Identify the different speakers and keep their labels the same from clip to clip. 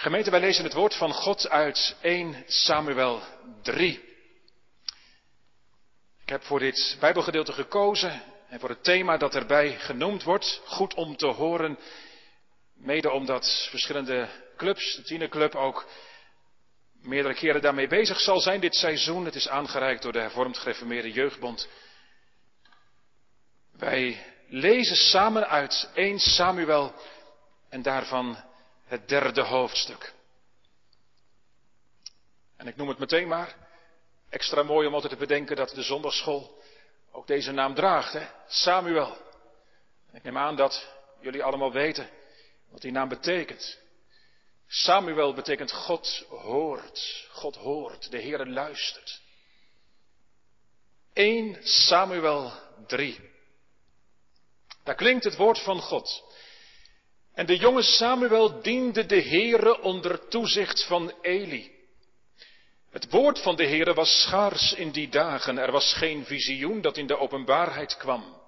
Speaker 1: Gemeente, wij lezen het woord van God uit 1 Samuel 3. Ik heb voor dit Bijbelgedeelte gekozen en voor het thema dat erbij genoemd wordt, goed om te horen, mede omdat verschillende clubs, de tienerclub ook meerdere keren daarmee bezig zal zijn dit seizoen. Het is aangereikt door de hervormd gereformeerde jeugdbond. Wij lezen samen uit 1 Samuel en daarvan het derde hoofdstuk. En ik noem het meteen maar. Extra mooi om altijd te bedenken dat de zondagschool ook deze naam draagt, hè? Samuel. Ik neem aan dat jullie allemaal weten wat die naam betekent. Samuel betekent God hoort. God hoort. De Heere luistert. 1 Samuel 3. Daar klinkt het woord van God. En de jonge Samuel diende de Heere onder toezicht van Eli. Het woord van de Heere was schaars in die dagen. Er was geen visioen dat in de openbaarheid kwam.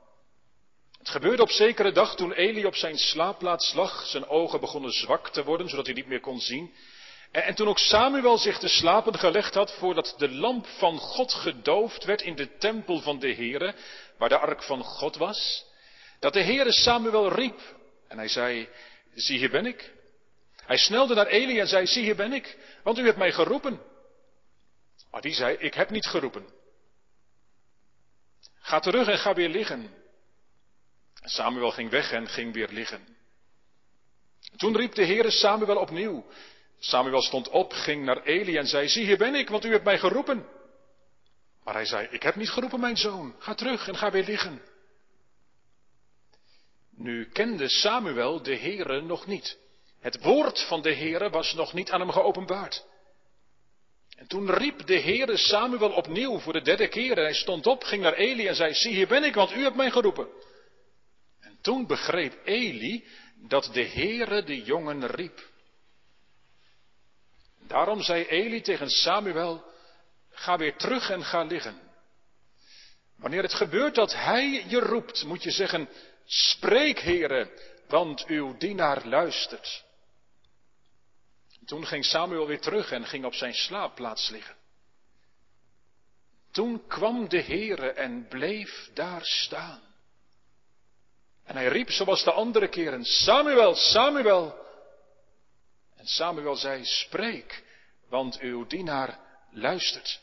Speaker 1: Het gebeurde op zekere dag toen Eli op zijn slaapplaats lag. Zijn ogen begonnen zwak te worden, zodat hij niet meer kon zien. En, en toen ook Samuel zich te slapen gelegd had voordat de lamp van God gedoofd werd in de tempel van de Heere, waar de ark van God was, dat de Heere Samuel riep en hij zei, zie hier ben ik. Hij snelde naar Eli en zei, zie hier ben ik, want u hebt mij geroepen. Maar die zei, ik heb niet geroepen. Ga terug en ga weer liggen. Samuel ging weg en ging weer liggen. Toen riep de Heere Samuel opnieuw. Samuel stond op, ging naar Eli en zei, zie hier ben ik, want u hebt mij geroepen. Maar hij zei, ik heb niet geroepen mijn zoon, ga terug en ga weer liggen. Nu kende Samuel de Heere nog niet. Het woord van de Heere was nog niet aan hem geopenbaard. En toen riep de Heere Samuel opnieuw voor de derde keer. En hij stond op, ging naar Eli en zei, zie hier ben ik, want u hebt mij geroepen. En toen begreep Eli dat de Heere de jongen riep. Daarom zei Eli tegen Samuel, ga weer terug en ga liggen. Wanneer het gebeurt dat hij je roept, moet je zeggen, Spreek, heren, want uw dienaar luistert. Toen ging Samuel weer terug en ging op zijn slaapplaats liggen. Toen kwam de Heere en bleef daar staan. En hij riep zoals de andere keren, Samuel, Samuel. En Samuel zei, spreek, want uw dienaar luistert.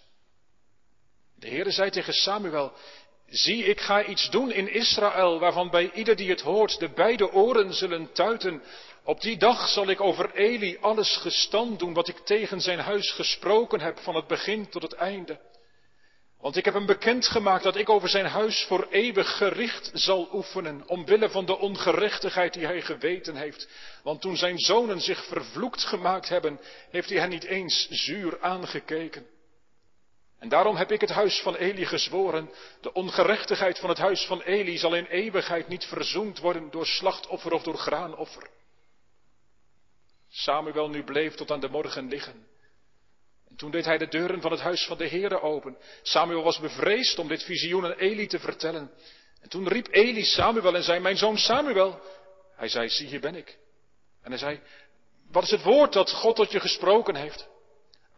Speaker 1: De Heere zei tegen Samuel, Zie, ik ga iets doen in Israël, waarvan bij ieder die het hoort de beide oren zullen tuiten. Op die dag zal ik over Eli alles gestand doen wat ik tegen zijn huis gesproken heb, van het begin tot het einde. Want ik heb hem bekendgemaakt dat ik over zijn huis voor eeuwig gericht zal oefenen, omwille van de ongerechtigheid die hij geweten heeft. Want toen zijn zonen zich vervloekt gemaakt hebben, heeft hij hen niet eens zuur aangekeken. En daarom heb ik het huis van Eli gezworen, de ongerechtigheid van het huis van Eli zal in eeuwigheid niet verzoend worden door slachtoffer of door graanoffer. Samuel nu bleef tot aan de morgen liggen. En toen deed hij de deuren van het huis van de Heere open. Samuel was bevreesd om dit visioen aan Eli te vertellen. En toen riep Eli Samuel en zei, mijn zoon Samuel. Hij zei, zie hier ben ik. En hij zei, wat is het woord dat God tot je gesproken heeft?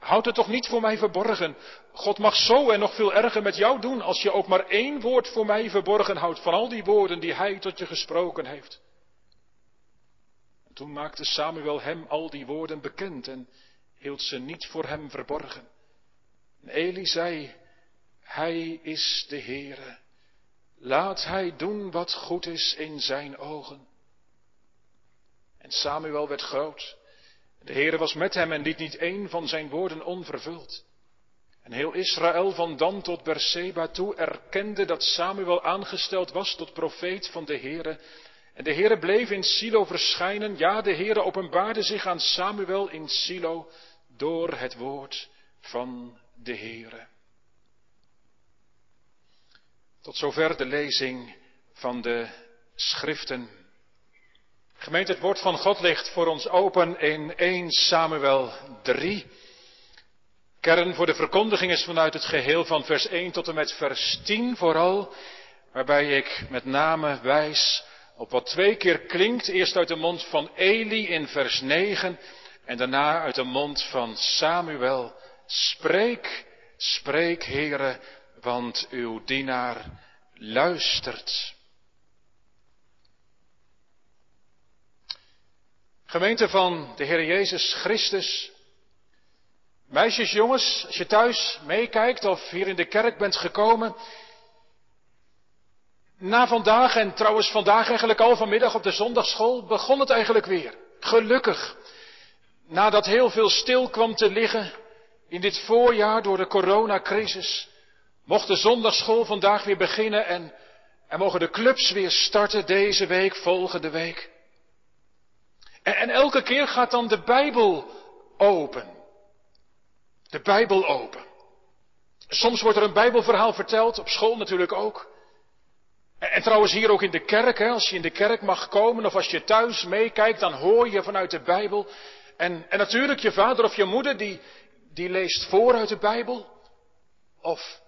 Speaker 1: Houd het toch niet voor mij verborgen. God mag zo en nog veel erger met jou doen als je ook maar één woord voor mij verborgen houdt van al die woorden die hij tot je gesproken heeft. En toen maakte Samuel hem al die woorden bekend en hield ze niet voor hem verborgen. En Eli zei, hij is de Heere. Laat hij doen wat goed is in zijn ogen. En Samuel werd groot de Heere was met hem en liet niet één van zijn woorden onvervuld. En heel Israël van Dan tot Berseba toe erkende dat Samuel aangesteld was tot profeet van de Heere. En de Heere bleef in Silo verschijnen. Ja, de Heere openbaarde zich aan Samuel in Silo door het woord van de Heere. Tot zover de lezing van de schriften. Gemeente, het woord van God ligt voor ons open in 1 Samuel 3. Kern voor de verkondiging is vanuit het geheel van vers 1 tot en met vers 10 vooral, waarbij ik met name wijs op wat twee keer klinkt, eerst uit de mond van Eli in vers 9 En daarna uit de mond van Samuel, spreek, spreek, Heere, want uw dienaar luistert. Gemeente van de Heer Jezus Christus. Meisjes, jongens, als je thuis meekijkt of hier in de kerk bent gekomen. Na vandaag en trouwens vandaag eigenlijk al vanmiddag op de zondagschool begon het eigenlijk weer. Gelukkig. Nadat heel veel stil kwam te liggen in dit voorjaar door de coronacrisis, mocht de zondagschool vandaag weer beginnen en, en mogen de clubs weer starten deze week, volgende week. En, en elke keer gaat dan de Bijbel open. De Bijbel open. Soms wordt er een Bijbelverhaal verteld, op school natuurlijk ook. En, en trouwens hier ook in de kerk, hè, als je in de kerk mag komen of als je thuis meekijkt, dan hoor je vanuit de Bijbel. En, en natuurlijk je vader of je moeder, die, die leest voor uit de Bijbel. Of,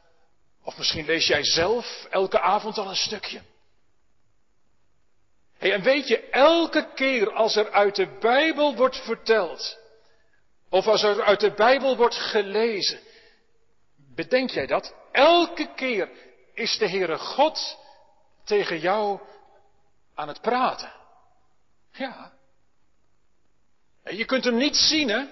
Speaker 1: of misschien lees jij zelf elke avond al een stukje. En weet je, elke keer als er uit de Bijbel wordt verteld, of als er uit de Bijbel wordt gelezen, bedenk jij dat? Elke keer is de Heere God tegen jou aan het praten. Ja. En je kunt hem niet zien, hè?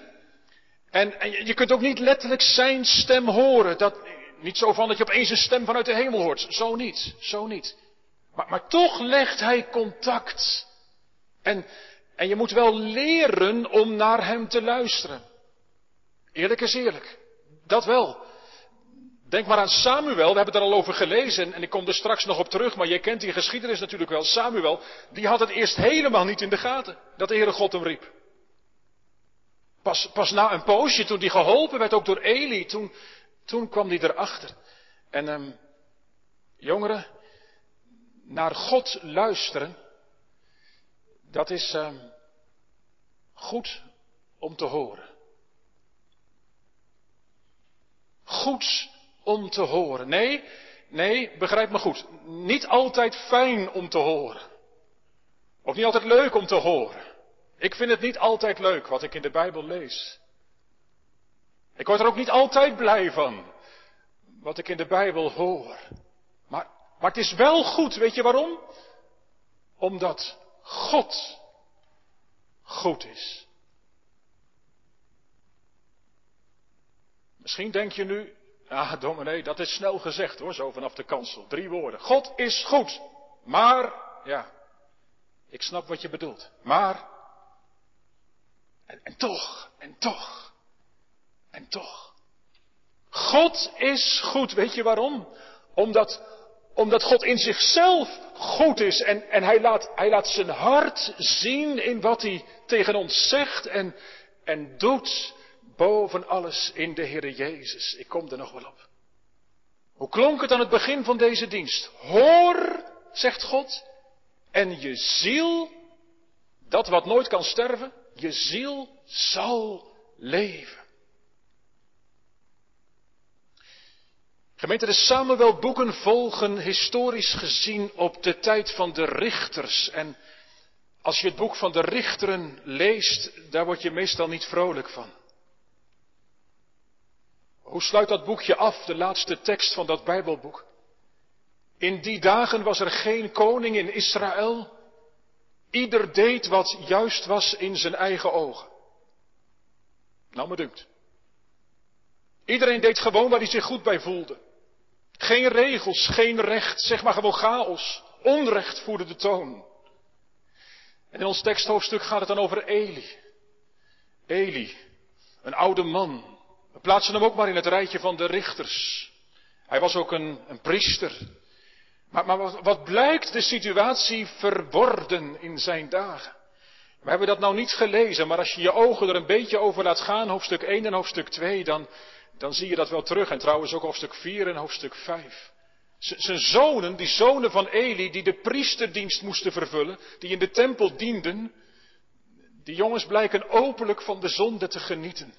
Speaker 1: En, en, je kunt ook niet letterlijk zijn stem horen. Dat, niet zo van dat je opeens een stem vanuit de hemel hoort. Zo niet, zo niet. Maar, maar toch legt hij contact. En, en je moet wel leren om naar hem te luisteren. Eerlijk is eerlijk. Dat wel. Denk maar aan Samuel, we hebben het er al over gelezen en ik kom er straks nog op terug, maar je kent die geschiedenis natuurlijk wel. Samuel, die had het eerst helemaal niet in de gaten, dat de Heere God hem riep. Pas, pas na een poosje, toen hij geholpen werd, ook door Eli, toen, toen kwam hij erachter. En um, jongeren, naar God luisteren, dat is um, goed om te horen. Goed om te horen. Nee, nee, begrijp me goed. Niet altijd fijn om te horen. Ook niet altijd leuk om te horen. Ik vind het niet altijd leuk wat ik in de Bijbel lees. Ik word er ook niet altijd blij van wat ik in de Bijbel hoor. Maar, het is wel goed, weet je waarom? Omdat God goed is. Misschien denk je nu, ah dominee, dat is snel gezegd hoor, zo vanaf de kansel. Drie woorden. God is goed. Maar, ja, ik snap wat je bedoelt. Maar, en, en toch, en toch, en toch. God is goed. Weet je waarom? Omdat, omdat God in zichzelf goed is en, en hij, laat, hij laat zijn hart zien in wat hij tegen ons zegt en, en doet boven alles in de Heer Jezus. Ik kom er nog wel op. Hoe klonk het aan het begin van deze dienst? Hoor, zegt God, en je ziel, dat wat nooit kan sterven, je ziel zal leven. Gemeente, de Samuel-boeken volgen historisch gezien op de tijd van de richters. En als je het boek van de richteren leest, daar word je meestal niet vrolijk van. Hoe sluit dat boekje af, de laatste tekst van dat Bijbelboek? In die dagen was er geen koning in Israël. Ieder deed wat juist was in zijn eigen ogen. Nou, me dunkt. Iedereen deed gewoon waar hij zich goed bij voelde. Geen regels, geen recht, zeg maar gewoon chaos. Onrecht voerde de toon. En in ons teksthoofdstuk gaat het dan over Eli. Eli, een oude man, we plaatsen hem ook maar in het rijtje van de richters. Hij was ook een, een priester. Maar, maar wat, blijkt de situatie verworden in zijn dagen? We hebben dat nou niet gelezen, maar als je je ogen er een beetje over laat gaan, hoofdstuk 1 en hoofdstuk 2, dan, dan zie je dat wel terug. En trouwens ook hoofdstuk 4 en hoofdstuk 5. Zijn zonen, die zonen van Eli, die de priesterdienst moesten vervullen, die in de tempel dienden, die jongens blijken openlijk van de zonde te genieten.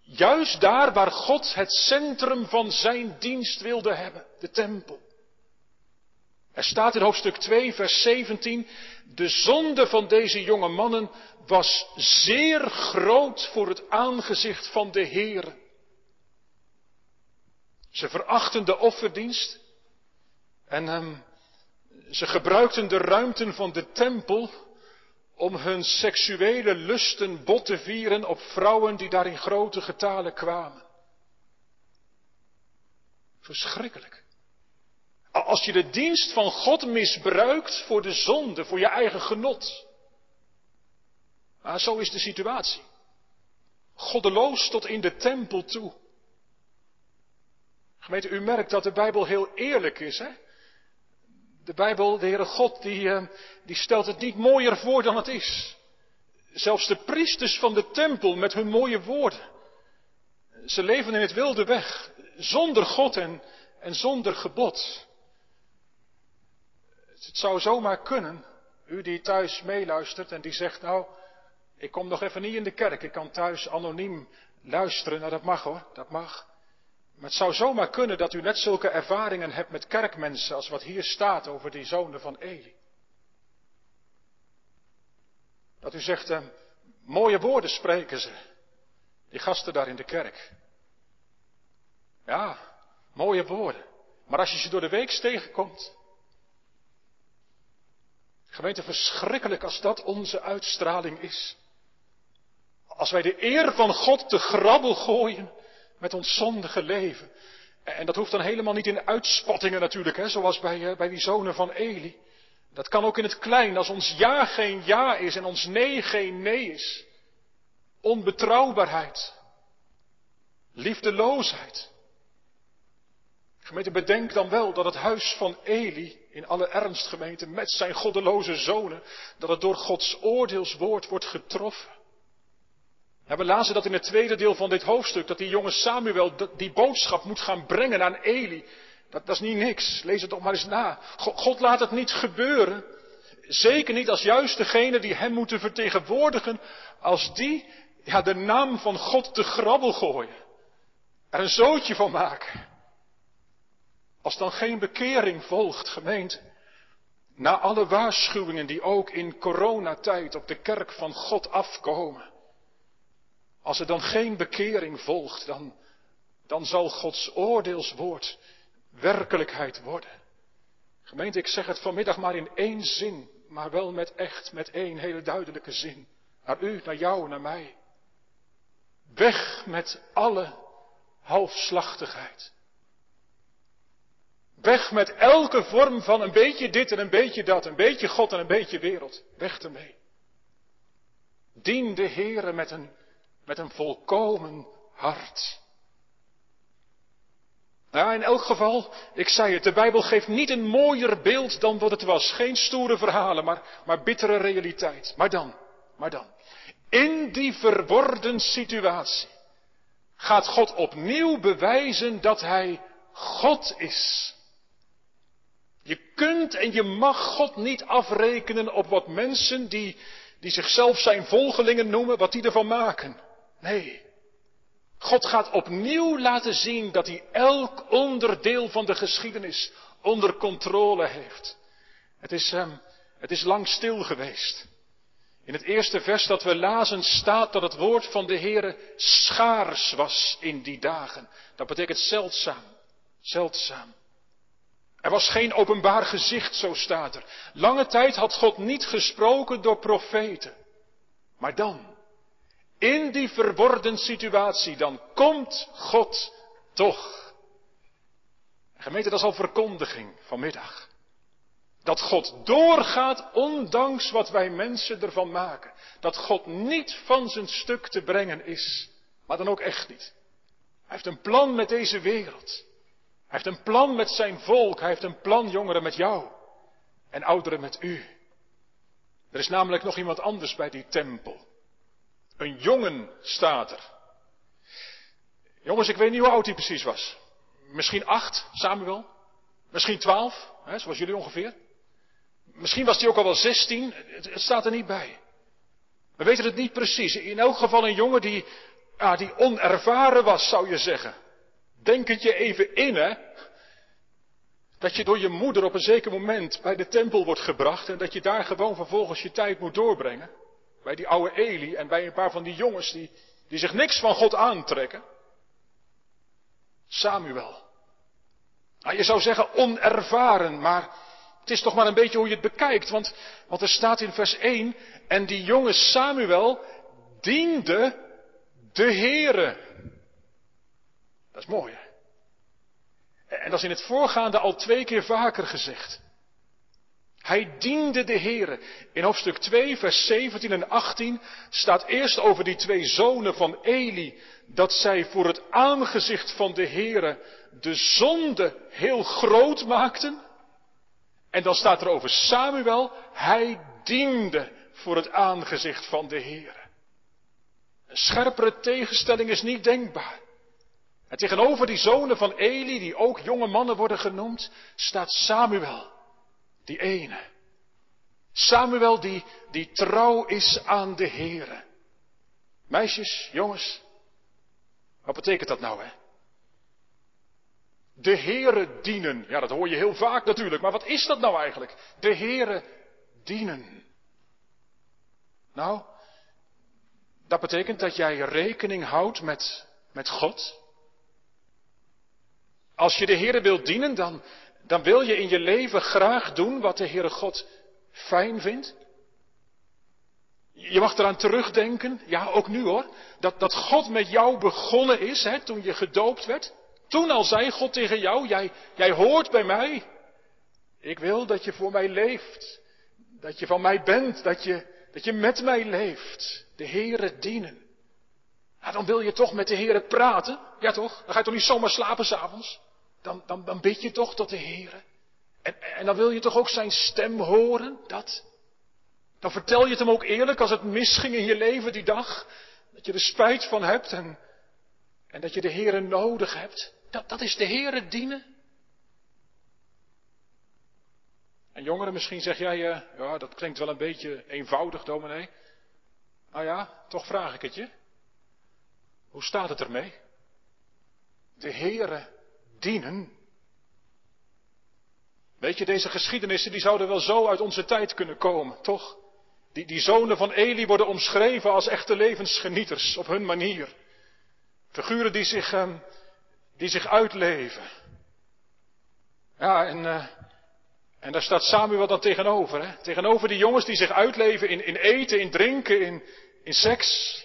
Speaker 1: Juist daar waar God het centrum van zijn dienst wilde hebben, de tempel. Er staat in hoofdstuk 2, vers 17, de zonde van deze jonge mannen was zeer groot voor het aangezicht van de Heer. Ze verachten de offerdienst en um, ze gebruikten de ruimten van de tempel om hun seksuele lusten bot te vieren op vrouwen die daar in grote getalen kwamen. Verschrikkelijk. Als je de dienst van God misbruikt voor de zonde, voor je eigen genot. Zo is de situatie. Goddeloos tot in de tempel toe. Gemeente, u merkt dat de Bijbel heel eerlijk is, hè? De Bijbel, de Heere God, die, eh, die stelt het niet mooier voor dan het is. Zelfs de priesters van de tempel met hun mooie woorden. Ze leven in het wilde weg, zonder God en, en zonder gebod. Het zou zomaar kunnen, u die thuis meeluistert en die zegt, nou, ik kom nog even niet in de kerk, ik kan thuis anoniem luisteren, nou dat mag hoor, dat mag. Maar het zou zomaar kunnen dat u net zulke ervaringen hebt met kerkmensen als wat hier staat over die zonen van Eli. Dat u zegt, eh, mooie woorden spreken ze, die gasten daar in de kerk. Ja, mooie woorden. Maar als je ze door de week tegenkomt, gemeente verschrikkelijk als dat onze uitstraling is. Als wij de eer van God te grabbel gooien met ons zondige leven. En dat hoeft dan helemaal niet in uitspattingen natuurlijk, hè, zoals bij, eh, bij die zonen van Eli. Dat kan ook in het klein, als ons ja geen ja is en ons nee geen nee is. Onbetrouwbaarheid. Liefdeloosheid. Gemeente, bedenk dan wel dat het huis van Eli, in alle ernst gemeente, met zijn goddeloze zonen, dat het door Gods oordeelswoord wordt getroffen. We lazen dat in het tweede deel van dit hoofdstuk, dat die jonge Samuel die boodschap moet gaan brengen aan Eli. Dat, is niet niks. Lees het toch maar eens na. God, God laat het niet gebeuren. Zeker niet als juist degene die hem moeten vertegenwoordigen, als die ja, de naam van God te grabbel gooien. Er een zootje van maken. Als dan geen bekering volgt, gemeente. Na alle waarschuwingen die ook in coronatijd op de kerk van God afkomen. Als er dan geen bekering volgt, dan, dan zal Gods oordeelswoord werkelijkheid worden. Gemeente, ik zeg het vanmiddag maar in één zin, maar wel met echt, met één hele duidelijke zin. Naar u, naar jou, naar mij. Weg met alle halfslachtigheid. Weg met elke vorm van een beetje dit en een beetje dat, een beetje God en een beetje wereld. Weg ermee. Dien de Heere met een met een volkomen hart. Nou, in elk geval, ik zei het, de Bijbel geeft niet een mooier beeld dan wat het was. Geen stoere verhalen, maar, maar bittere realiteit. Maar dan, maar dan. In die verworden situatie gaat God opnieuw bewijzen dat Hij God is. Je kunt en je mag God niet afrekenen op wat mensen die, die zichzelf zijn volgelingen noemen, wat die ervan maken. Nee. God gaat opnieuw laten zien dat hij elk onderdeel van de geschiedenis onder controle heeft. Het is, um, het is lang stil geweest. In het eerste vers dat we lazen staat dat het woord van de Heere schaars was in die dagen. Dat betekent zeldzaam, zeldzaam. Er was geen openbaar gezicht, zo staat er. Lange tijd had God niet gesproken door profeten. Maar dan, in die verworden situatie, dan komt God toch. Gemeente, dat is al verkondiging vanmiddag. Dat God doorgaat ondanks wat wij mensen ervan maken. Dat God niet van zijn stuk te brengen is. Maar dan ook echt niet. Hij heeft een plan met deze wereld. Hij heeft een plan met zijn volk. Hij heeft een plan, jongeren, met jou. En ouderen met u. Er is namelijk nog iemand anders bij die tempel. Een jongen staat er. Jongens, ik weet niet hoe oud hij precies was. Misschien acht, Samuel. Misschien twaalf, hè, zoals jullie ongeveer. Misschien was hij ook al wel zestien. Het, staat er niet bij. We weten het niet precies. In elk geval een jongen die, ah, die onervaren was, zou je zeggen. Denk het je even in, hè. Dat je door je moeder op een zeker moment bij de tempel wordt gebracht en dat je daar gewoon vervolgens je tijd moet doorbrengen. Bij die oude Eli en bij een paar van die jongens die, die zich niks van God aantrekken. Samuel. Nou, je zou zeggen onervaren, maar het is toch maar een beetje hoe je het bekijkt. Want, want er staat in vers 1, en die jonge Samuel diende de Heere. Dat is mooi? En dat is in het voorgaande al twee keer vaker gezegd. Hij diende de Heere. In hoofdstuk 2, vers 17 en 18 staat eerst over die twee zonen van Eli, dat zij voor het aangezicht van de Heere de zonde heel groot maakten. En dan staat er over Samuel, hij diende voor het aangezicht van de Heere. Een scherpere tegenstelling is niet denkbaar. En tegenover die zonen van Eli, die ook jonge mannen worden genoemd, staat Samuel, die ene. Samuel die, die trouw is aan de Heere. Meisjes, jongens, wat betekent dat nou, hè? De Heere dienen. Ja, dat hoor je heel vaak natuurlijk, maar wat is dat nou eigenlijk? De Heere dienen. Nou, dat betekent dat jij rekening houdt met, met God. Als je de Heere wilt dienen, dan, dan wil je in je leven graag doen wat de Heere God fijn vindt. Je mag eraan terugdenken, ja ook nu hoor, dat, dat God met jou begonnen is hè, toen je gedoopt werd. Toen al zei God tegen jou, jij, jij hoort bij mij. Ik wil dat je voor mij leeft. Dat je van mij bent, dat je, dat je met mij leeft. De Heere dienen. Nou, dan wil je toch met de Heere praten. Ja toch? Dan ga je toch niet zomaar slapen s'avonds? Dan, dan, dan bid je toch tot de Heere. En, en dan wil je toch ook zijn stem horen? Dat. Dan vertel je het hem ook eerlijk als het misging in je leven die dag. Dat je er spijt van hebt en, en dat je de Heere nodig hebt. Dat, dat is de Heere dienen. En jongeren, misschien zeg jij, uh, ja, dat klinkt wel een beetje eenvoudig, dominee. Nou ja, toch vraag ik het je. Hoe staat het ermee? De Heere dienen. Weet je, deze geschiedenissen die zouden wel zo uit onze tijd kunnen komen, toch? Die, die zonen van Eli worden omschreven als echte levensgenieters op hun manier. Figuren die zich, uh, die zich uitleven. Ja, en, uh, en daar staat Samuel dan tegenover. Hè? Tegenover die jongens die zich uitleven in, in eten, in drinken, in, in seks.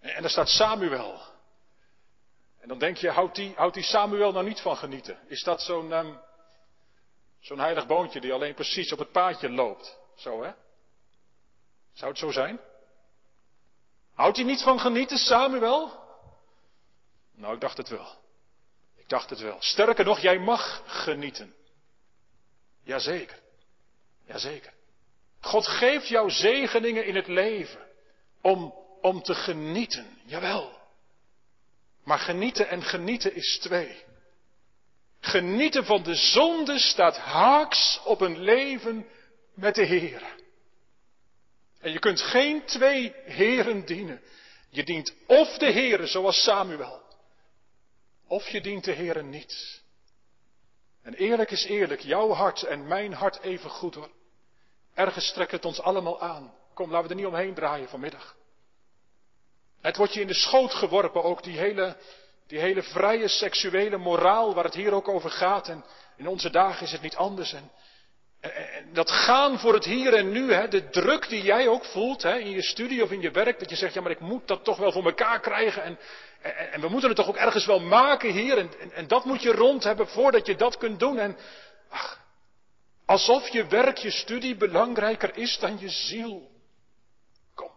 Speaker 1: En daar staat Samuel. En dan denk je, houdt die, houdt die Samuel nou niet van genieten? Is dat zo'n um, zo'n heilig boontje die alleen precies op het paadje loopt? Zo hè? Zou het zo zijn? Houdt hij niet van genieten, Samuel? Nou, ik dacht het wel. Ik dacht het wel. Sterker nog, jij mag genieten. Jazeker. Jazeker. God geeft jou zegeningen in het leven om, om te genieten. Jawel. Maar genieten en genieten is twee. Genieten van de zonde staat haaks op een leven met de Heer. En je kunt geen twee heren dienen. Je dient of de Heere zoals Samuel, of je dient de Heere niet. En eerlijk is eerlijk, jouw hart en mijn hart even goed hoor. Ergens strekt het ons allemaal aan. Kom, laten we er niet omheen draaien vanmiddag. Het wordt je in de schoot geworpen, ook die hele, die hele vrije seksuele moraal waar het hier ook over gaat. En in onze dagen is het niet anders. En, en, dat gaan voor het hier en nu, hè, de druk die jij ook voelt hè, in je studie of in je werk, dat je zegt, ja maar ik moet dat toch wel voor elkaar krijgen. En, en, en we moeten het toch ook ergens wel maken hier. En, en, en, dat moet je rond hebben voordat je dat kunt doen. En ach, alsof je werk, je studie belangrijker is dan je ziel. Kom.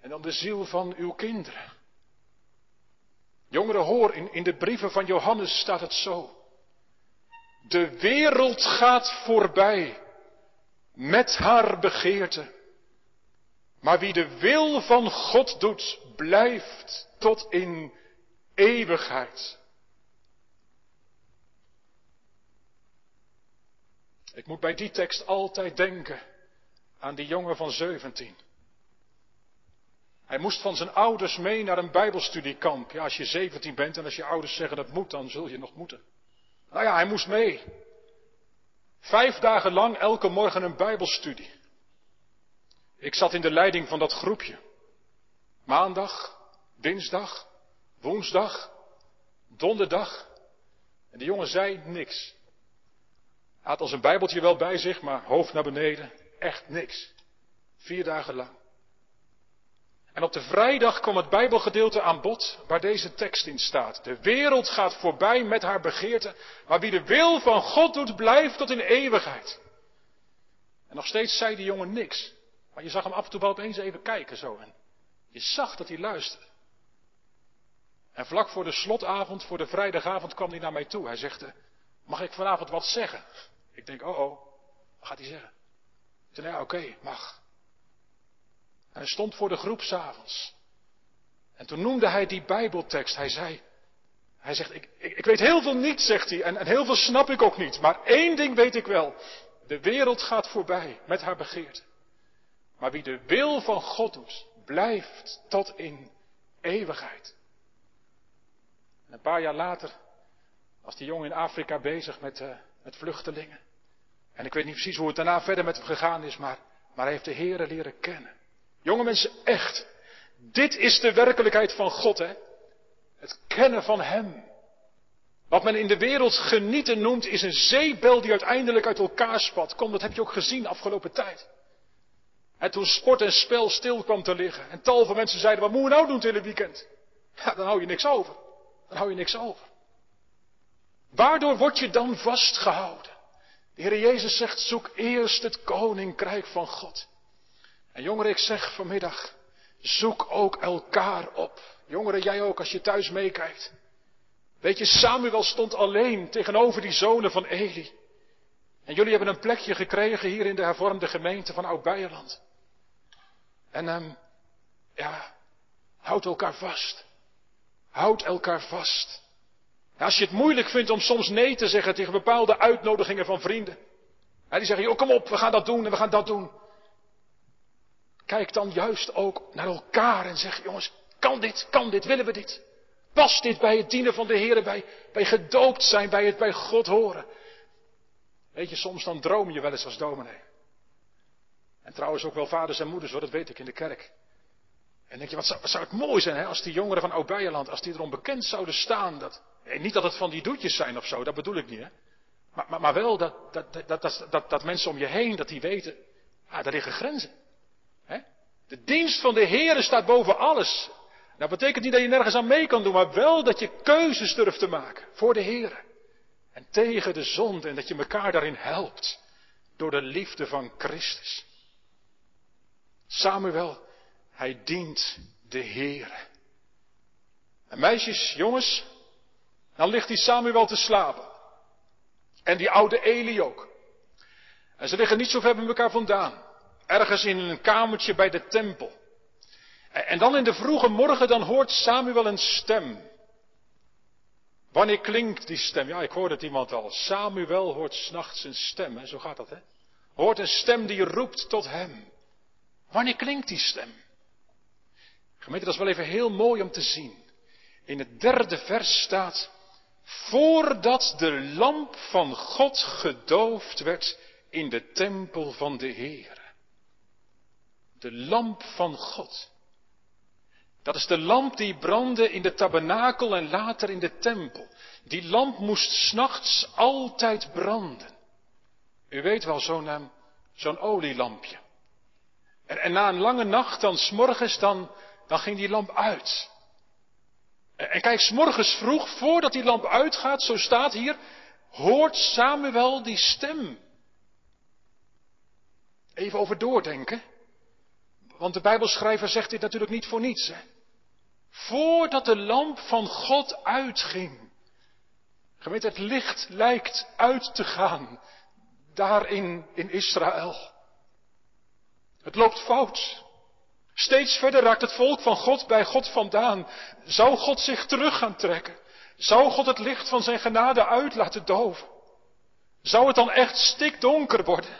Speaker 1: En dan de ziel van uw kinderen. Jongeren, hoor, in, in de brieven van Johannes staat het zo. De wereld gaat voorbij met haar begeerte. Maar wie de wil van God doet, blijft tot in eeuwigheid. Ik moet bij die tekst altijd denken aan die jongen van 17. Hij moest van zijn ouders mee naar een bijbelstudiekamp. Ja, als je 17 bent en als je ouders zeggen dat moet, dan zul je nog moeten. Nou ja, hij moest mee. Vijf dagen lang elke morgen een Bijbelstudie. Ik zat in de leiding van dat groepje. Maandag, dinsdag, woensdag, donderdag. En die jongen zei niks. Hij had al zijn Bijbeltje wel bij zich, maar hoofd naar beneden, echt niks. Vier dagen lang. En op de vrijdag kwam het Bijbelgedeelte aan bod waar deze tekst in staat. De wereld gaat voorbij met haar begeerte, maar wie de wil van God doet, blijft tot in eeuwigheid. En nog steeds zei die jongen niks. Maar je zag hem af en toe wel opeens even kijken zo. En je zag dat hij luisterde. En vlak voor de slotavond, voor de vrijdagavond, kwam hij naar mij toe. Hij zegt, mag ik vanavond wat zeggen? Ik denk, oh oh, wat gaat hij zeggen? Ik zei, ja oké, mag. Hij stond voor de groep s'avonds. En toen noemde hij die Bijbeltekst. Hij zei, hij zegt, ik, ik, weet heel veel niet, zegt hij, en, en heel veel snap ik ook niet. Maar één ding weet ik wel. De wereld gaat voorbij met haar begeerte. Maar wie de wil van God doet, blijft tot in eeuwigheid. En een paar jaar later was die jongen in Afrika bezig met, uh, met vluchtelingen. En ik weet niet precies hoe het daarna verder met hem gegaan is, maar, maar hij heeft de Heeren leren kennen. Jonge mensen, echt. Dit is de werkelijkheid van God, hè. Het kennen van Hem. Wat men in de wereld genieten noemt, is een zeebel die uiteindelijk uit elkaar spat. Kom, dat heb je ook gezien afgelopen tijd. En toen sport en spel stil kwam te liggen. En tal van mensen zeiden, wat moeten we nou doen het hele weekend? Ja, dan hou je niks over. Dan hou je niks over. Waardoor word je dan vastgehouden? De Heer Jezus zegt, zoek eerst het koninkrijk van God. En jongeren, ik zeg vanmiddag, zoek ook elkaar op. Jongeren, jij ook als je thuis meekijkt. Weet je, Samuel stond alleen tegenover die zonen van Eli. En jullie hebben een plekje gekregen hier in de hervormde gemeente van Oud-Beierland. En um, ja, houd elkaar vast. Houd elkaar vast. als je het moeilijk vindt om soms nee te zeggen tegen bepaalde uitnodigingen van vrienden. die zeggen, joh, kom op, we gaan dat doen en we gaan dat doen. Kijk dan juist ook naar elkaar en zeg, jongens, kan dit, kan dit, willen we dit? Past dit bij het dienen van de Heer, bij, bij gedoopt zijn, bij het bij God horen? Weet je, soms dan droom je wel eens als dominee. En trouwens ook wel vaders en moeders, hoor, dat weet ik in de kerk. En denk je, wat zou, zou het mooi zijn hè, als die jongeren van Oud-Beierland, als die erom bekend zouden staan. Dat, niet dat het van die doetjes zijn of zo, dat bedoel ik niet. Hè. Maar, maar, wel dat, dat, dat, dat mensen om je heen, dat die weten, ah, daar liggen grenzen. De dienst van de Heer staat boven alles. Dat betekent niet dat je nergens aan mee kan doen, maar wel dat je keuzes durft te maken voor de Heer. En tegen de zonde en dat je elkaar daarin helpt. Door de liefde van Christus. Samuel, hij dient de Heer. En meisjes, jongens, dan ligt die Samuel te slapen. En die oude Eli ook. En ze liggen niet zo ver bij elkaar vandaan. Ergens in een kamertje bij de tempel. En dan in de vroege morgen, dan hoort Samuel een stem. Wanneer klinkt die stem? Ja, ik hoorde het iemand al. Samuel hoort s'nachts een stem, hè? zo gaat dat, hè? Hoort een stem die roept tot hem. Wanneer klinkt die stem? Gemeente, dat is wel even heel mooi om te zien. In het derde vers staat, voordat de lamp van God gedoofd werd in de tempel van de Heer. De lamp van God. Dat is de lamp die brandde in de tabernakel en later in de tempel. Die lamp moest s'nachts altijd branden. U weet wel, zo'n zo'n olielampje. En, en, na een lange nacht, dan s'morgens, dan, dan ging die lamp uit. En, en kijk, s'morgens vroeg, voordat die lamp uitgaat, zo staat hier, hoort Samuel die stem. Even over doordenken. Want de Bijbelschrijver zegt dit natuurlijk niet voor niets. Hè? Voordat de lamp van God uitging. Gemeente, het licht lijkt uit te gaan. Daarin in Israël. Het loopt fout. Steeds verder raakt het volk van God bij God vandaan. Zou God zich terug gaan trekken? Zou God het licht van zijn genade uit laten doven? Zou het dan echt stikdonker worden?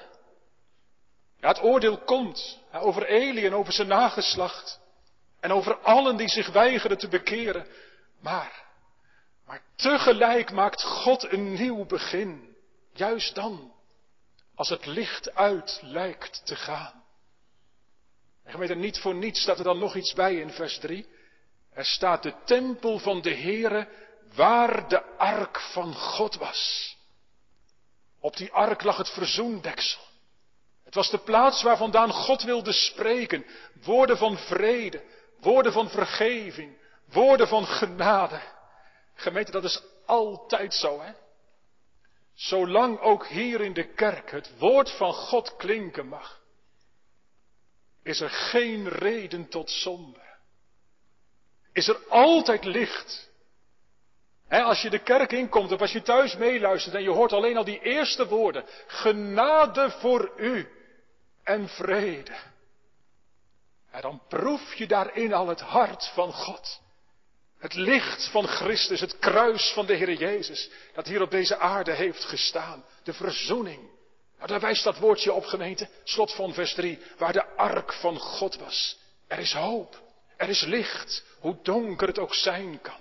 Speaker 1: Ja, het oordeel komt over Eli en over zijn nageslacht. En over allen die zich weigeren te bekeren. Maar, Maar tegelijk maakt God een nieuw begin. Juist dan, als het licht uit lijkt te gaan. En gemeente, niet voor niets staat er dan nog iets bij in vers 3. Er staat de tempel van de Heere waar de ark van God was. Op die ark lag het verzoendeksel. Het was de plaats waar vandaan God wilde spreken. Woorden van vrede, woorden van vergeving, woorden van genade. Gemeente, dat is altijd zo, hè? Zolang ook hier in de kerk het woord van God klinken mag, is er geen reden tot zonde. Is er altijd licht. als je de kerk inkomt of als je thuis meeluistert en je hoort alleen al die eerste woorden. Genade voor u en vrede. En dan proef je daarin al het hart van God. Het licht van Christus, het kruis van de Heer Jezus, dat hier op deze aarde heeft gestaan. De verzoening. Nou, daar wijst dat woordje op gemeente, slot van vers 3, waar de ark van God was. Er is hoop, er is licht, hoe donker het ook zijn kan.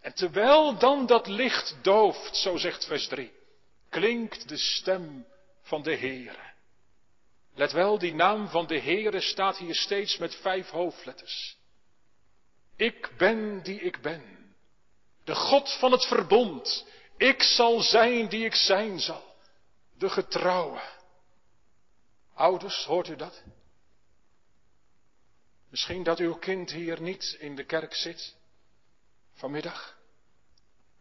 Speaker 1: En terwijl dan dat licht dooft, zo zegt vers 3, klinkt de stem van de Heere. Let wel, die naam van de Heere staat hier steeds met vijf hoofdletters. Ik ben die ik ben. De God van het verbond. Ik zal zijn die ik zijn zal. De getrouwe. Ouders, hoort u dat? Misschien dat uw kind hier niet in de kerk zit vanmiddag.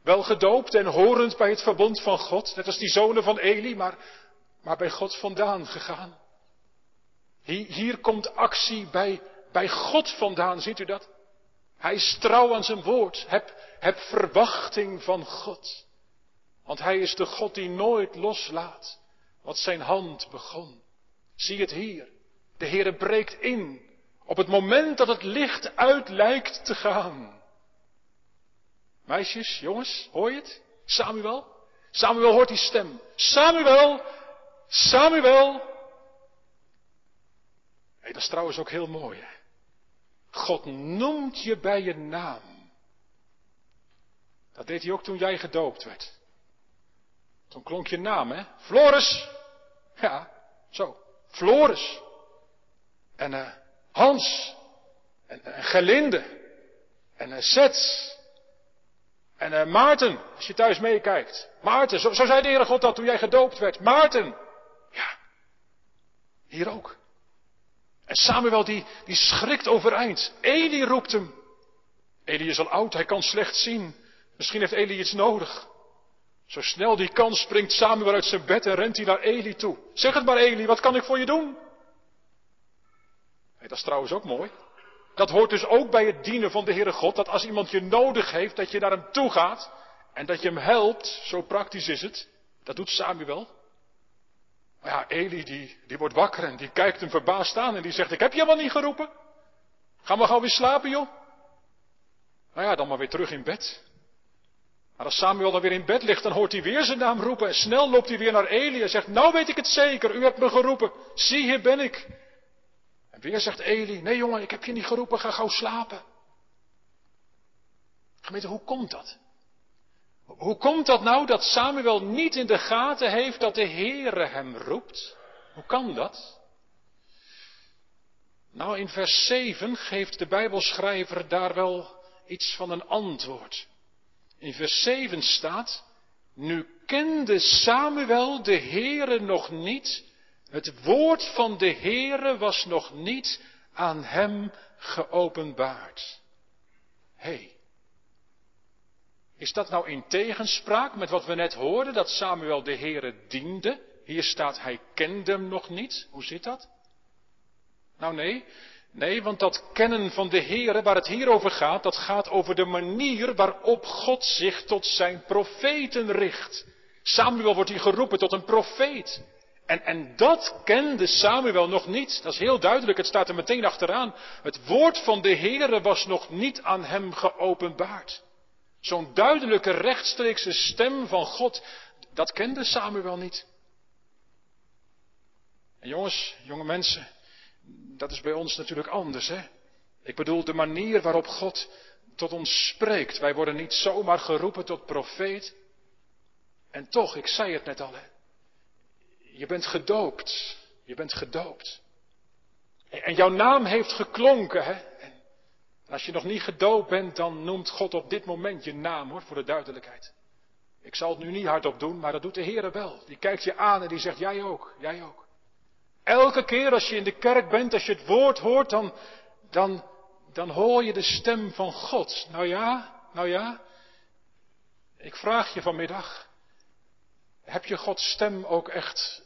Speaker 1: Wel gedoopt en horend bij het verbond van God, net als die zonen van Eli, maar, maar bij God vandaan gegaan. Hier, komt actie bij, bij God vandaan, ziet u dat? Hij is trouw aan zijn woord. Heb, heb verwachting van God. Want hij is de God die nooit loslaat wat zijn hand begon. Zie het hier. De Heere breekt in op het moment dat het licht uit lijkt te gaan. Meisjes, jongens, hoor je het? Samuel? Samuel hoort die stem. Samuel! Samuel! Hé, dat is trouwens ook heel mooi. Hè? God noemt je bij je naam. Dat deed hij ook toen jij gedoopt werd. Toen klonk je naam, hè? Floris! Ja, zo. Floris. En uh, Hans. En, uh, Gelinde. En uh, Sets. En uh, Maarten, als je thuis meekijkt. Maarten, zo, zo zei de Heere God dat toen jij gedoopt werd. Maarten. Ja. Hier ook. Samuel die, die schrikt overeind. Eli roept hem. Eli is al oud, hij kan slecht zien. Misschien heeft Eli iets nodig. Zo snel die kan springt Samuel uit zijn bed en rent hij naar Eli toe. Zeg het maar Eli, wat kan ik voor je doen? Dat is trouwens ook mooi. Dat hoort dus ook bij het dienen van de Heere God, dat als iemand je nodig heeft, dat je naar hem toe gaat en dat je hem helpt, zo praktisch is het. Dat doet Samuel. Maar ja, Eli die, die wordt wakker en die kijkt hem verbaasd aan en die zegt, ik heb je helemaal niet geroepen. Ga maar gauw weer slapen, joh. Nou ja, dan maar weer terug in bed. Maar als Samuel dan weer in bed ligt, dan hoort hij weer zijn naam roepen. En snel loopt hij weer naar Eli en zegt, nou weet ik het zeker, u hebt me geroepen. Zie, hier ben ik. En weer zegt Eli, nee jongen, ik heb je niet geroepen, ga gauw slapen. Gemeente, hoe komt dat? Hoe komt dat nou dat Samuel niet in de gaten heeft dat de Heere hem roept? Hoe kan dat? Nou, in vers 7 geeft de Bijbelschrijver daar wel iets van een antwoord. In vers 7 staat, nu kende Samuel de Heere nog niet, het woord van de Heere was nog niet aan hem geopenbaard. Hé, hey, is dat nou in tegenspraak met wat we net hoorden, dat Samuel de Heere diende? Hier staat, hij kende hem nog niet. Hoe zit dat? Nou nee, nee, want dat kennen van de Heere, waar het hier over gaat, dat gaat over de manier waarop God zich tot zijn profeten richt. Samuel wordt hier geroepen tot een profeet. En, en dat kende Samuel nog niet. Dat is heel duidelijk, het staat er meteen achteraan. Het woord van de Heere was nog niet aan hem geopenbaard. Zo'n duidelijke rechtstreekse stem van God, dat kende Samuel niet. En jongens, jonge mensen, dat is bij ons natuurlijk anders, hè? Ik bedoel, de manier waarop God tot ons spreekt. Wij worden niet zomaar geroepen tot profeet. En toch, ik zei het net al, hè. je bent gedoopt. Je bent gedoopt. En jouw naam heeft geklonken, hè. Als je nog niet gedoopt bent, dan noemt God op dit moment je naam, hoor, voor de duidelijkheid. Ik zal het nu niet hardop doen, maar dat doet de Heer wel. Die kijkt je aan en die zegt, jij ook, jij ook. Elke keer als je in de kerk bent, als je het woord hoort, dan, dan, dan hoor je de stem van God. Nou ja, nou ja. Ik vraag je vanmiddag, heb je Gods stem ook echt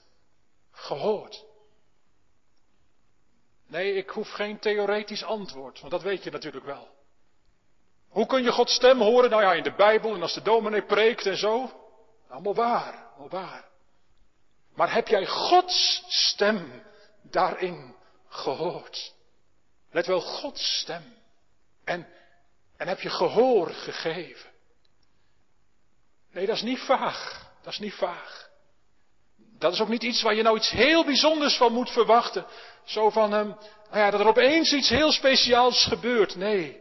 Speaker 1: gehoord? Nee, ik hoef geen theoretisch antwoord, want dat weet je natuurlijk wel. Hoe kun je Gods stem horen? Nou ja, in de Bijbel en als de dominee preekt en zo. Allemaal waar, allemaal waar. Maar heb jij Gods stem daarin gehoord? Let wel, Gods stem. En, en heb je gehoor gegeven? Nee, dat is niet vaag. Dat is niet vaag. Dat is ook niet iets waar je nou iets heel bijzonders van moet verwachten. Zo van, um, nou ja, dat er opeens iets heel speciaals gebeurt. Nee,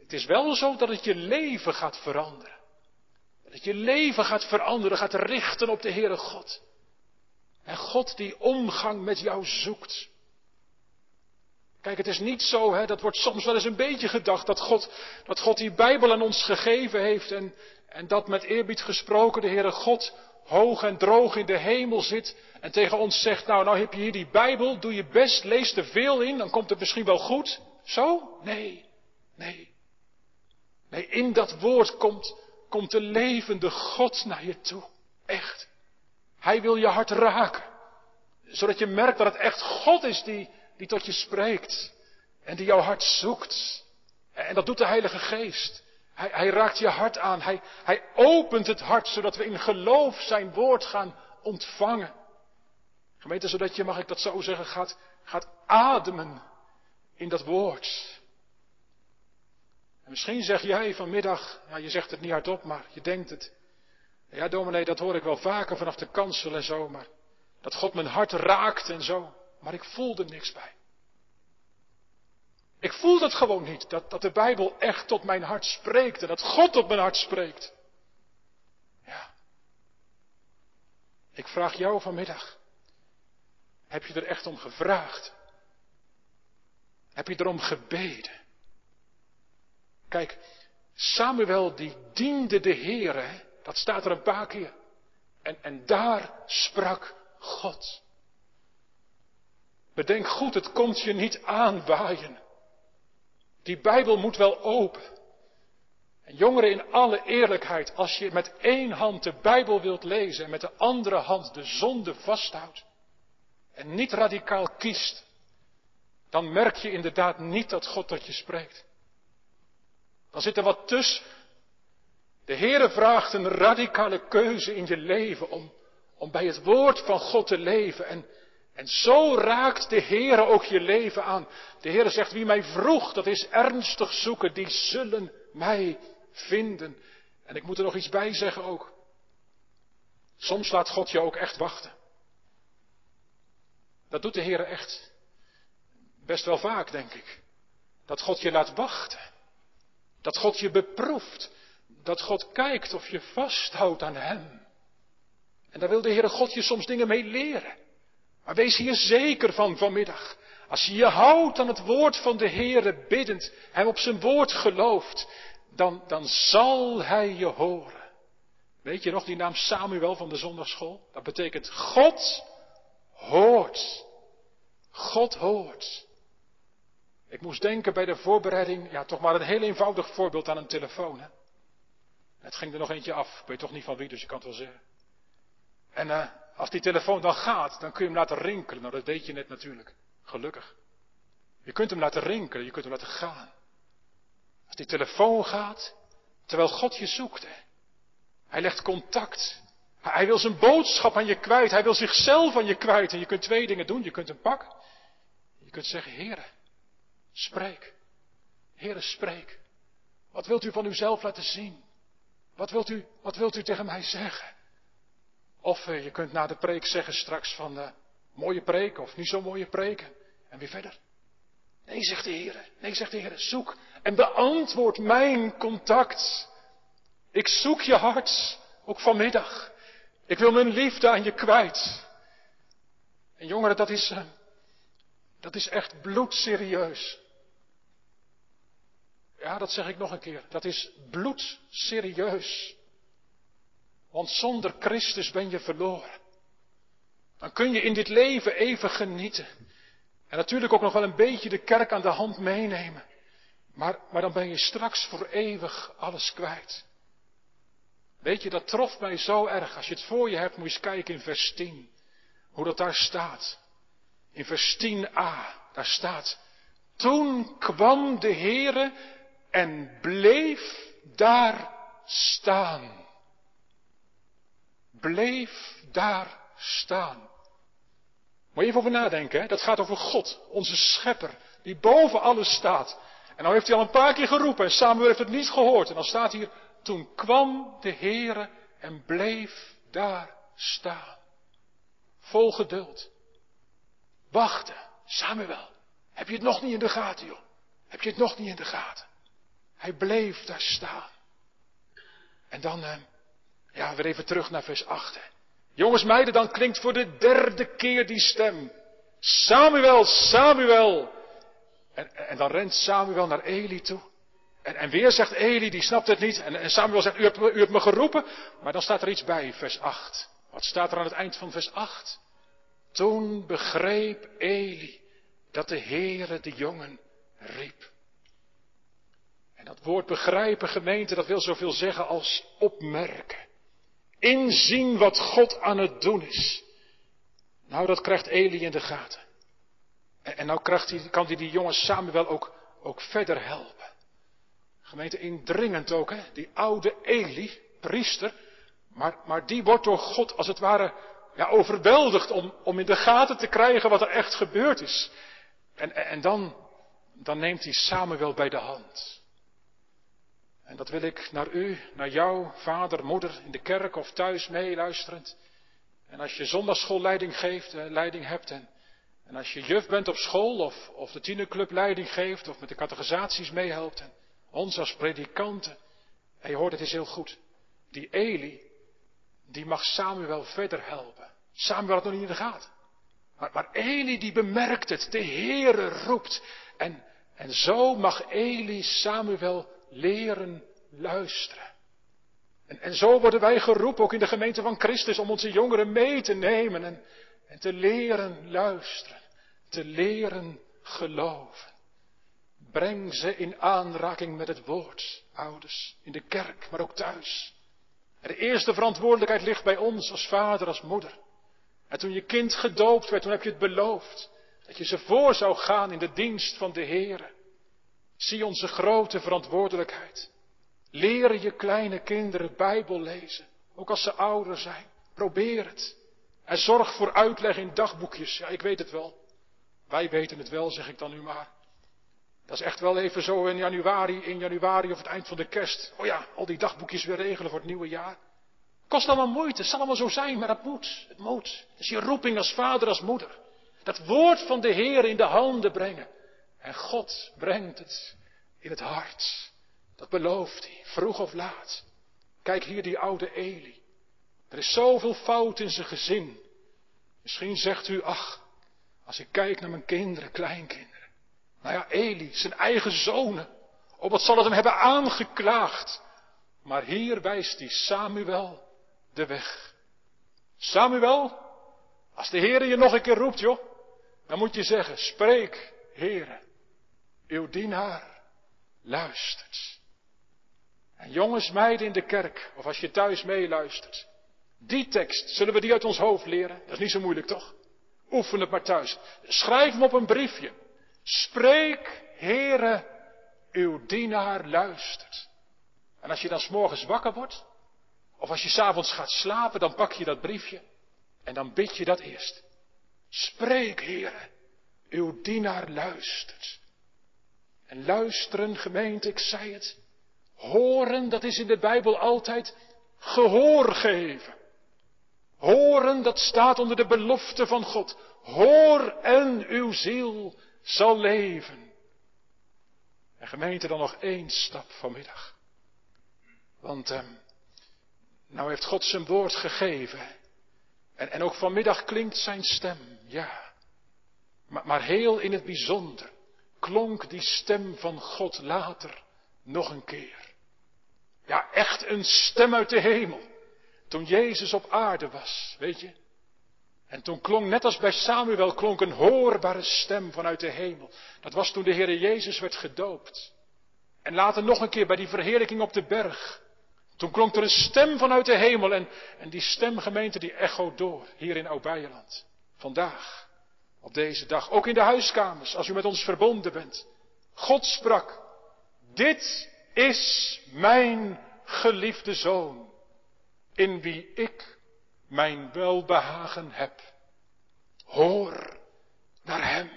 Speaker 1: het is wel zo dat het je leven gaat veranderen. Dat je leven gaat veranderen, gaat richten op de Heere God. En God die omgang met jou zoekt. Kijk, het is niet zo, hè, dat wordt soms wel eens een beetje gedacht, dat God, dat God die Bijbel aan ons gegeven heeft en, en dat met eerbied gesproken de Heere God hoog en droog in de hemel zit en tegen ons zegt, nou, nou heb je hier die Bijbel, doe je best, lees er veel in, dan komt het misschien wel goed. Zo? Nee, nee. Nee, in dat woord komt, komt de levende God naar je toe. Echt. Hij wil je hart raken. Zodat je merkt dat het echt God is die, die tot je spreekt. En die jouw hart zoekt. En dat doet de Heilige Geest. Hij, hij raakt je hart aan. Hij, hij opent het hart zodat we in geloof zijn woord gaan ontvangen. Gemeente, zodat je, mag ik dat zo zeggen, gaat, gaat ademen in dat woord. En misschien zeg jij vanmiddag, ja, je zegt het niet hardop, maar je denkt het. Ja, dominee, dat hoor ik wel vaker vanaf de kansel en zo, maar dat God mijn hart raakt en zo. Maar ik voel er niks bij. Ik voel dat gewoon niet, dat, dat de Bijbel echt tot mijn hart spreekt en dat God tot mijn hart spreekt. Ja. Ik vraag jou vanmiddag, heb je er echt om gevraagd? Heb je erom gebeden? Kijk, Samuel die diende de Heere, dat staat er een paar keer. En, en daar sprak God. Bedenk goed, het komt je niet aanwaaien. Die Bijbel moet wel open. En jongeren, in alle eerlijkheid, als je met één hand de Bijbel wilt lezen en met de andere hand de zonde vasthoudt en niet radicaal kiest, dan merk je inderdaad niet dat God tot je spreekt. Dan zit er wat tussen. De Heere vraagt een radicale keuze in je leven om, om bij het woord van God te leven. En, en zo raakt de Heere ook je leven aan. De Heere zegt, wie mij vroeg, dat is ernstig zoeken, die zullen mij vinden. En ik moet er nog iets bij zeggen ook. Soms laat God je ook echt wachten. Dat doet de Heere echt. Best wel vaak, denk ik. Dat God je laat wachten. Dat God je beproeft. Dat God kijkt of je vasthoudt aan Hem. En daar wil de Heere God je soms dingen mee leren. Maar wees hier zeker van vanmiddag. Als je je houdt aan het woord van de Heere biddend, Hem op zijn woord gelooft, dan, dan zal Hij je horen. Weet je nog die naam Samuel van de zondagschool? Dat betekent God hoort. God hoort. Ik moest denken bij de voorbereiding, ja toch maar een heel eenvoudig voorbeeld aan een telefoon. Hè? Het ging er nog eentje af, ik weet toch niet van wie, dus je kan het wel zeggen. En uh, als die telefoon dan gaat, dan kun je hem laten rinkelen. Nou, dat deed je net natuurlijk. Gelukkig. Je kunt hem laten rinkelen, je kunt hem laten gaan. Als die telefoon gaat, terwijl God je zoekt. Hè? Hij legt contact. Hij wil zijn boodschap aan je kwijt. Hij wil zichzelf aan je kwijt. En je kunt twee dingen doen. Je kunt hem pakken. Je kunt zeggen, Heere, Spreek. Heere, spreek. Wat wilt u van uzelf laten zien? Wat wilt u, wat wilt u tegen mij zeggen? Of uh, je kunt na de preek zeggen straks van uh, mooie preek of niet zo mooie preken. En weer verder. Nee, zegt de Heer. Nee, zegt de Heer. Zoek En beantwoord mijn contact. Ik zoek je hart, ook vanmiddag. Ik wil mijn liefde aan je kwijt. En jongeren, dat is, eh, dat is echt bloedserieus. Ja, dat zeg ik nog een keer. Dat is bloedserieus. Want zonder Christus ben je verloren. Dan kun je in dit leven even genieten. En natuurlijk ook nog wel een beetje de kerk aan de hand meenemen. Maar, maar dan ben je straks voor eeuwig alles kwijt. Weet je, dat trof mij zo erg. Als je het voor je hebt, moet je eens kijken in vers 10. Hoe dat daar staat. In vers 10a, daar staat. Toen kwam de Heere en bleef daar staan. Bleef daar staan. Moet je even over nadenken, hè? dat gaat over God, onze schepper, die boven alles staat. En nou heeft hij al een paar keer geroepen en Samuel heeft het niet gehoord. En dan staat hier, toen kwam de Heere en bleef daar staan. Vol geduld. Wachten. Samuel, heb je het nog niet in de gaten, joh? Heb je het nog niet in de gaten? Hij bleef daar staan. En dan, eh, ja, weer even terug naar vers 8. Jongens, meiden, dan klinkt voor de derde keer die stem. Samuel, Samuel. En, en dan rent Samuel naar Eli toe. En, en weer zegt Eli, die snapt het niet. En, Samuel zegt, u hebt, u hebt me geroepen. Maar dan staat er iets bij, vers 8. Wat staat er aan het eind van vers 8? Toen begreep Eli dat de Heere de jongen riep. En dat woord begrijpen, gemeente, dat wil zoveel zeggen als opmerken. Inzien wat God aan het doen is. Nou, dat krijgt Eli in de gaten. En, en nou krijgt hij, kan hij die jongen Samuel ook, ook verder helpen. Gemeente indringend ook, hè? die oude Eli, priester. Maar, maar die wordt door God als het ware ja, overweldigd om, om in de gaten te krijgen wat er echt gebeurd is. En, en, en dan, dan neemt hij Samuel bij de hand. En dat wil ik naar u, naar jou, vader, moeder, in de kerk of thuis meeluisterend. En als je zondagschoolleiding geeft, eh, leiding hebt en, en als je juf bent op school of, of de tienerclub leiding geeft of met de categorisaties meehelpt en ons als predikanten. En je hoort het is heel goed. Die Eli, die mag Samuel verder helpen. Samuel had nog niet in de gaten. Maar, maar Eli die bemerkt het, de Heere roept. En, en zo mag Eli Samuel leren luisteren. En, en zo worden wij geroepen, ook in de gemeente van Christus, om onze jongeren mee te nemen en, en te leren luisteren, te leren geloven. Breng ze in aanraking met het woord, ouders, in de kerk, maar ook thuis. En de eerste verantwoordelijkheid ligt bij ons als vader, als moeder. En toen je kind gedoopt werd, toen heb je het beloofd. Dat je ze voor zou gaan in de dienst van de Heer. Zie onze grote verantwoordelijkheid. Leren je kleine kinderen Bijbel lezen, ook als ze ouder zijn. Probeer het. En zorg voor uitleg in dagboekjes. Ja, ik weet het wel. Wij weten het wel, zeg ik dan nu maar. Dat is echt wel even zo in januari, in januari of het eind van de kerst. Oh ja, al die dagboekjes weer regelen voor het nieuwe jaar. Kost allemaal moeite, het zal allemaal zo zijn, maar dat moet. Het moet. Het is je roeping als vader, als moeder. Dat woord van de Heer in de handen brengen. En God brengt het in het hart. Dat belooft hij, vroeg of laat. Kijk hier die oude Eli. Er is zoveel fout in zijn gezin. Misschien zegt u, ach, als ik kijk naar mijn kinderen, kleinkinderen. Nou ja, Eli, zijn eigen zonen. Oh, wat zal het hem hebben aangeklaagd. Maar hier wijst hij Samuel de weg. Samuel, als de Heer je nog een keer roept, joh, dan moet je zeggen, spreek, Heere, uw dienaar luistert. En jongens, meiden in de kerk, of als je thuis meeluistert, die tekst, zullen we die uit ons hoofd leren? Dat is niet zo moeilijk, toch? Oefen het maar thuis. Schrijf hem op een briefje. Spreek, Heere, uw dienaar luistert. En als je dan s'morgens wakker wordt, of als je s'avonds gaat slapen, dan pak je dat briefje en dan bid je dat eerst. Spreek, Heere, uw dienaar luistert. En luisteren, gemeente, ik zei het. Horen, dat is in de Bijbel altijd gehoor geven. Horen, dat staat onder de belofte van God. Hoor en uw ziel zal leven. En gemeente dan nog één stap vanmiddag. Want eh, nou heeft God zijn woord gegeven. En, en ook vanmiddag klinkt zijn stem, ja. Maar, maar heel in het bijzonder klonk die stem van God later nog een keer. Ja, echt een stem uit de hemel. Toen Jezus op aarde was, weet je. En toen klonk, net als bij Samuel, klonk een hoorbare stem vanuit de hemel. Dat was toen de Heer Jezus werd gedoopt. En later nog een keer bij die verheerlijking op de berg. Toen klonk er een stem vanuit de hemel en, en die stemgemeente die echo door hier in Oud-Beijerland. Vandaag, op deze dag, ook in de huiskamers, als u met ons verbonden bent. God sprak, dit is mijn geliefde zoon, in wie ik mijn welbehagen heb. Hoor naar hem.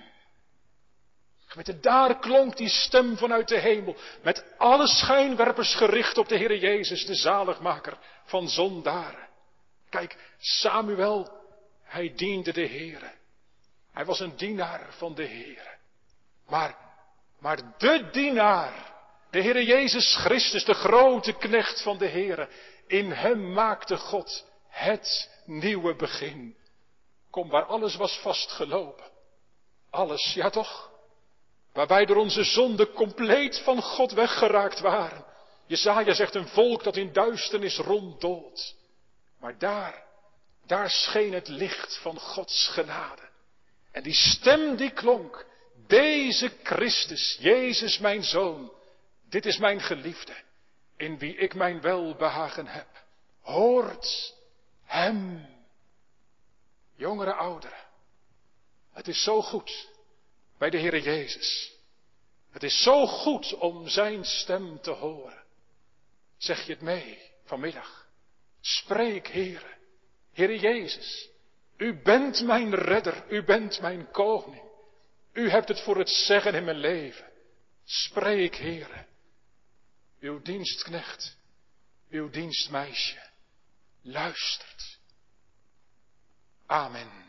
Speaker 1: Gemeente, daar klonk die stem vanuit de hemel, met alle schijnwerpers gericht op de Heer Jezus, de zaligmaker van zondaren. Kijk, Samuel, hij diende de Heere. Hij was een dienaar van de Heere. Maar, maar de dienaar, de Heere Jezus Christus, de grote knecht van de Heere, in hem maakte God het nieuwe begin. Kom, waar alles was vastgelopen. Alles, ja toch? Waar wij door onze zonde compleet van God weggeraakt waren. Jezaja zegt een volk dat in duisternis ronddoolt. Maar daar, daar scheen het licht van Gods genade. En die stem die klonk, deze Christus, Jezus mijn Zoon, dit is mijn geliefde, in wie ik mijn welbehagen heb. Hoort hem. Jongere ouderen. Het is zo goed bij de Heere Jezus. Het is zo goed om Zijn stem te horen. Zeg je het mee vanmiddag? Spreek, Heere. Heere Jezus, U bent mijn redder, U bent mijn koning. U hebt het voor het zeggen in mijn leven. Spreek, Heere. Uw dienstknecht, uw dienstmeisje, luistert. Amen.